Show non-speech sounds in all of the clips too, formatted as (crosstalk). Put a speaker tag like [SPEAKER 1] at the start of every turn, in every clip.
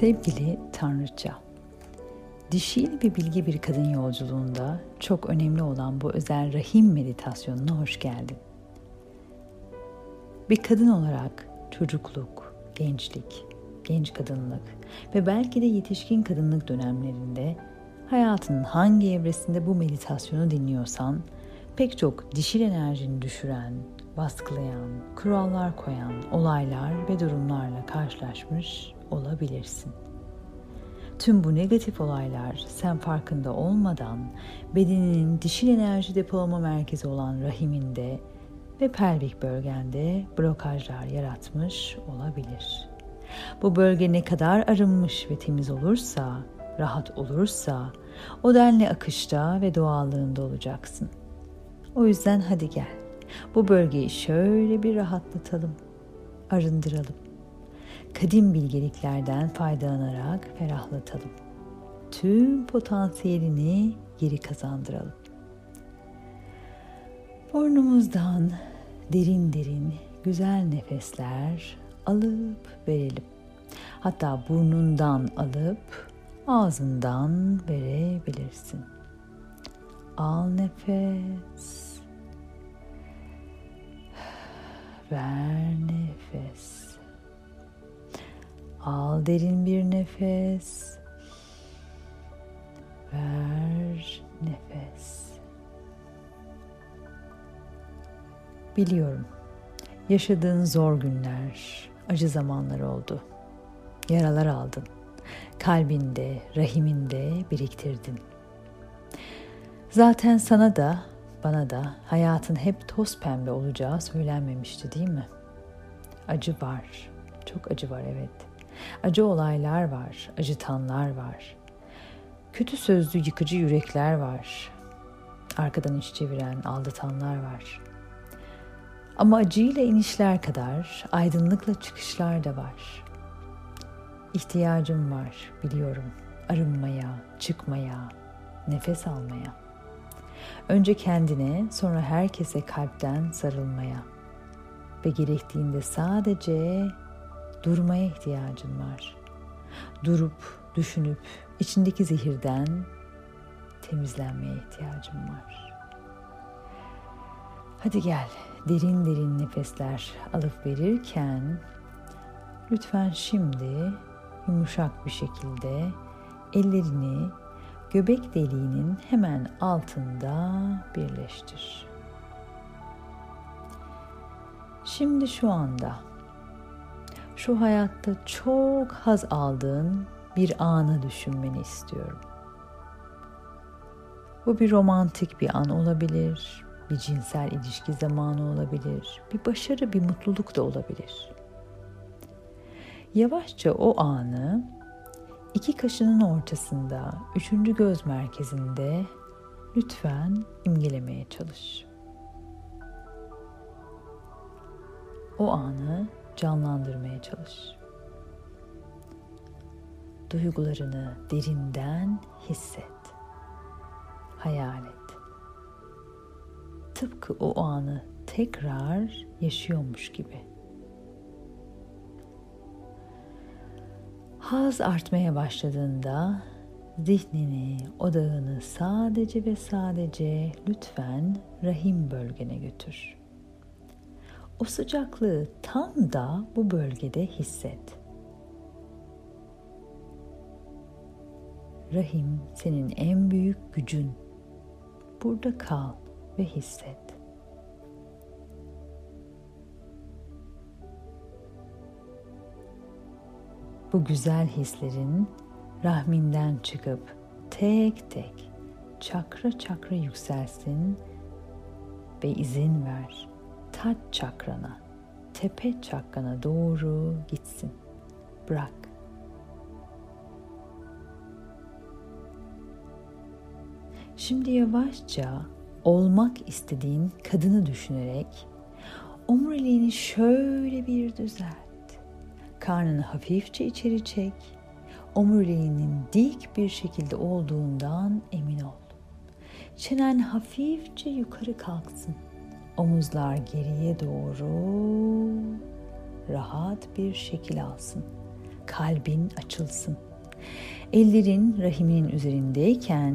[SPEAKER 1] Sevgili Tanrıça, dişil ve bilgi bir kadın yolculuğunda çok önemli olan bu özel rahim meditasyonuna hoş geldin. Bir kadın olarak çocukluk, gençlik, genç kadınlık ve belki de yetişkin kadınlık dönemlerinde hayatının hangi evresinde bu meditasyonu dinliyorsan pek çok dişil enerjini düşüren, baskılayan, kurallar koyan olaylar ve durumlarla karşılaşmış olabilirsin. Tüm bu negatif olaylar sen farkında olmadan bedeninin dişil enerji depolama merkezi olan rahiminde ve pelvik bölgende blokajlar yaratmış olabilir. Bu bölge ne kadar arınmış ve temiz olursa, rahat olursa o denli akışta ve doğallığında olacaksın. O yüzden hadi gel. Bu bölgeyi şöyle bir rahatlatalım, arındıralım kadim bilgeliklerden faydalanarak ferahlatalım. Tüm potansiyelini geri kazandıralım. Burnumuzdan derin derin güzel nefesler alıp verelim. Hatta burnundan alıp ağzından verebilirsin. Al nefes. (sighs) Ver nefes. Al derin bir nefes. Ver nefes. Biliyorum. Yaşadığın zor günler, acı zamanlar oldu. Yaralar aldın. Kalbinde, rahiminde biriktirdin. Zaten sana da, bana da hayatın hep toz pembe olacağı söylenmemişti değil mi? Acı var. Çok acı var evet. Acı olaylar var, acıtanlar var. Kötü sözlü yıkıcı yürekler var. Arkadan iş çeviren, aldatanlar var. Ama acıyla inişler kadar aydınlıkla çıkışlar da var. İhtiyacım var, biliyorum. Arınmaya, çıkmaya, nefes almaya. Önce kendine, sonra herkese kalpten sarılmaya ve gerektiğinde sadece durmaya ihtiyacın var. Durup, düşünüp, içindeki zehirden temizlenmeye ihtiyacın var. Hadi gel, derin derin nefesler alıp verirken lütfen şimdi yumuşak bir şekilde ellerini göbek deliğinin hemen altında birleştir. Şimdi şu anda şu hayatta çok haz aldığın bir anı düşünmeni istiyorum. Bu bir romantik bir an olabilir, bir cinsel ilişki zamanı olabilir, bir başarı, bir mutluluk da olabilir. Yavaşça o anı iki kaşının ortasında, üçüncü göz merkezinde lütfen imgelemeye çalış. O anı canlandırmaya çalış. Duygularını derinden hisset. Hayal et. Tıpkı o anı tekrar yaşıyormuş gibi. Haz artmaya başladığında zihnini, odağını sadece ve sadece lütfen rahim bölgene götür. O sıcaklığı tam da bu bölgede hisset. Rahim senin en büyük gücün. Burada kal ve hisset. Bu güzel hislerin rahminden çıkıp tek tek çakra çakra yükselsin ve izin ver taç çakrana, tepe çakrana doğru gitsin. Bırak. Şimdi yavaşça olmak istediğin kadını düşünerek omuriliğini şöyle bir düzelt. Karnını hafifçe içeri çek. Omuriliğinin dik bir şekilde olduğundan emin ol. Çenen hafifçe yukarı kalksın. Omuzlar geriye doğru rahat bir şekil alsın. kalbin açılsın. Ellerin rahiminin üzerindeyken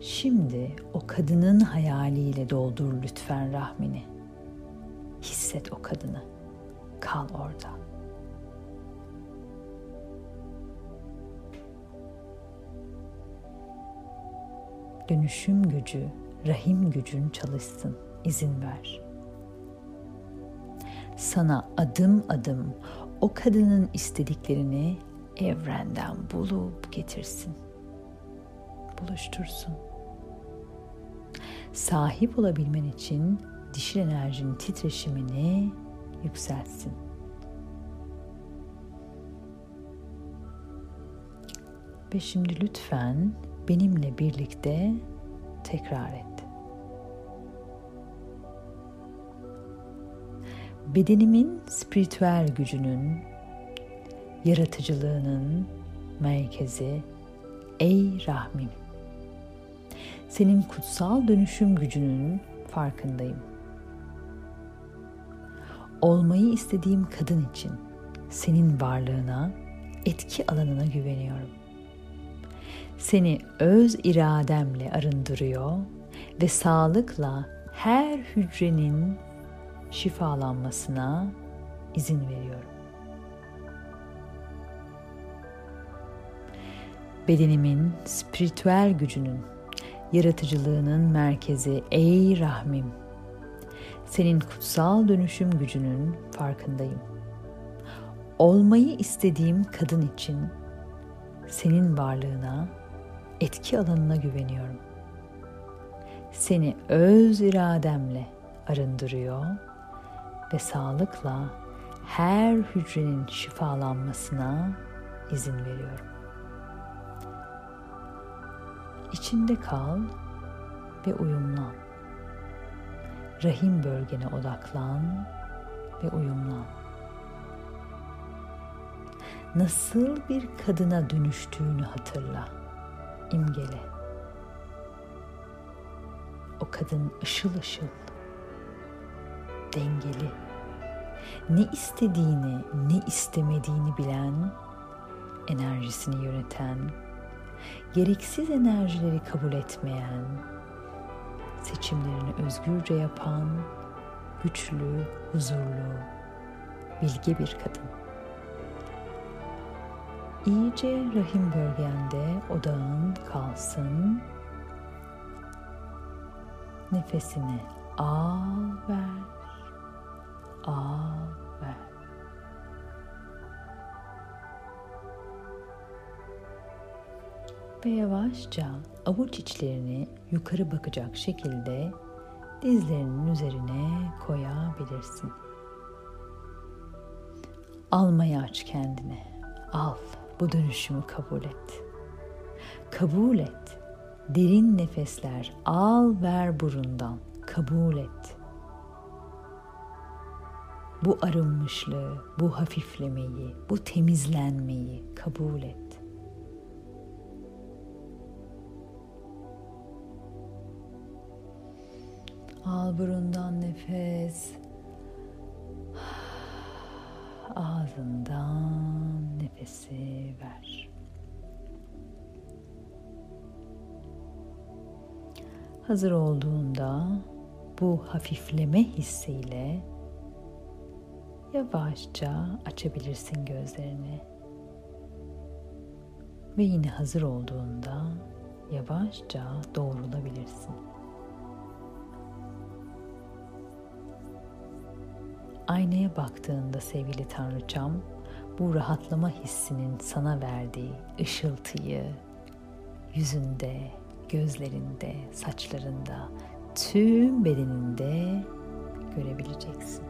[SPEAKER 1] şimdi o kadının hayaliyle doldur lütfen rahmini. Hisset o kadını. Kal orada. Dönüşüm gücü, rahim gücün çalışsın. İzin ver. Sana adım adım o kadının istediklerini evrenden bulup getirsin. Buluştursun. Sahip olabilmen için dişil enerjinin titreşimini yükseltsin. Ve şimdi lütfen benimle birlikte tekrar et. Bedenimin spiritüel gücünün, yaratıcılığının merkezi ey rahmim. Senin kutsal dönüşüm gücünün farkındayım. Olmayı istediğim kadın için senin varlığına, etki alanına güveniyorum. Seni öz irademle arındırıyor ve sağlıkla her hücrenin şifalanmasına izin veriyorum. Bedenimin spiritüel gücünün, yaratıcılığının merkezi ey rahmim. Senin kutsal dönüşüm gücünün farkındayım. Olmayı istediğim kadın için senin varlığına, etki alanına güveniyorum. Seni öz irademle arındırıyor ve sağlıkla her hücrenin şifalanmasına izin veriyorum. İçinde kal ve uyumlan. Rahim bölgene odaklan ve uyumlan. Nasıl bir kadına dönüştüğünü hatırla. İmgele. O kadın ışıl ışıl, dengeli, ne istediğini, ne istemediğini bilen, enerjisini yöneten, gereksiz enerjileri kabul etmeyen, seçimlerini özgürce yapan, güçlü, huzurlu, bilge bir kadın. İyice rahim bölgende odağın kalsın. Nefesini al ver, ver. Ve yavaşça avuç içlerini yukarı bakacak şekilde dizlerinin üzerine koyabilirsin. Almayı aç kendine. Al, bu dönüşümü kabul et. Kabul et. Derin nefesler al ver burundan. Kabul et. Bu arınmışlığı, bu hafiflemeyi, bu temizlenmeyi kabul et. Al burundan nefes. Ağzından nefesi ver. Hazır olduğunda bu hafifleme hissiyle yavaşça açabilirsin gözlerini. Ve yine hazır olduğunda yavaşça doğrulabilirsin. Aynaya baktığında sevgili Tanrıçam, bu rahatlama hissinin sana verdiği ışıltıyı yüzünde, gözlerinde, saçlarında, tüm bedeninde görebileceksin.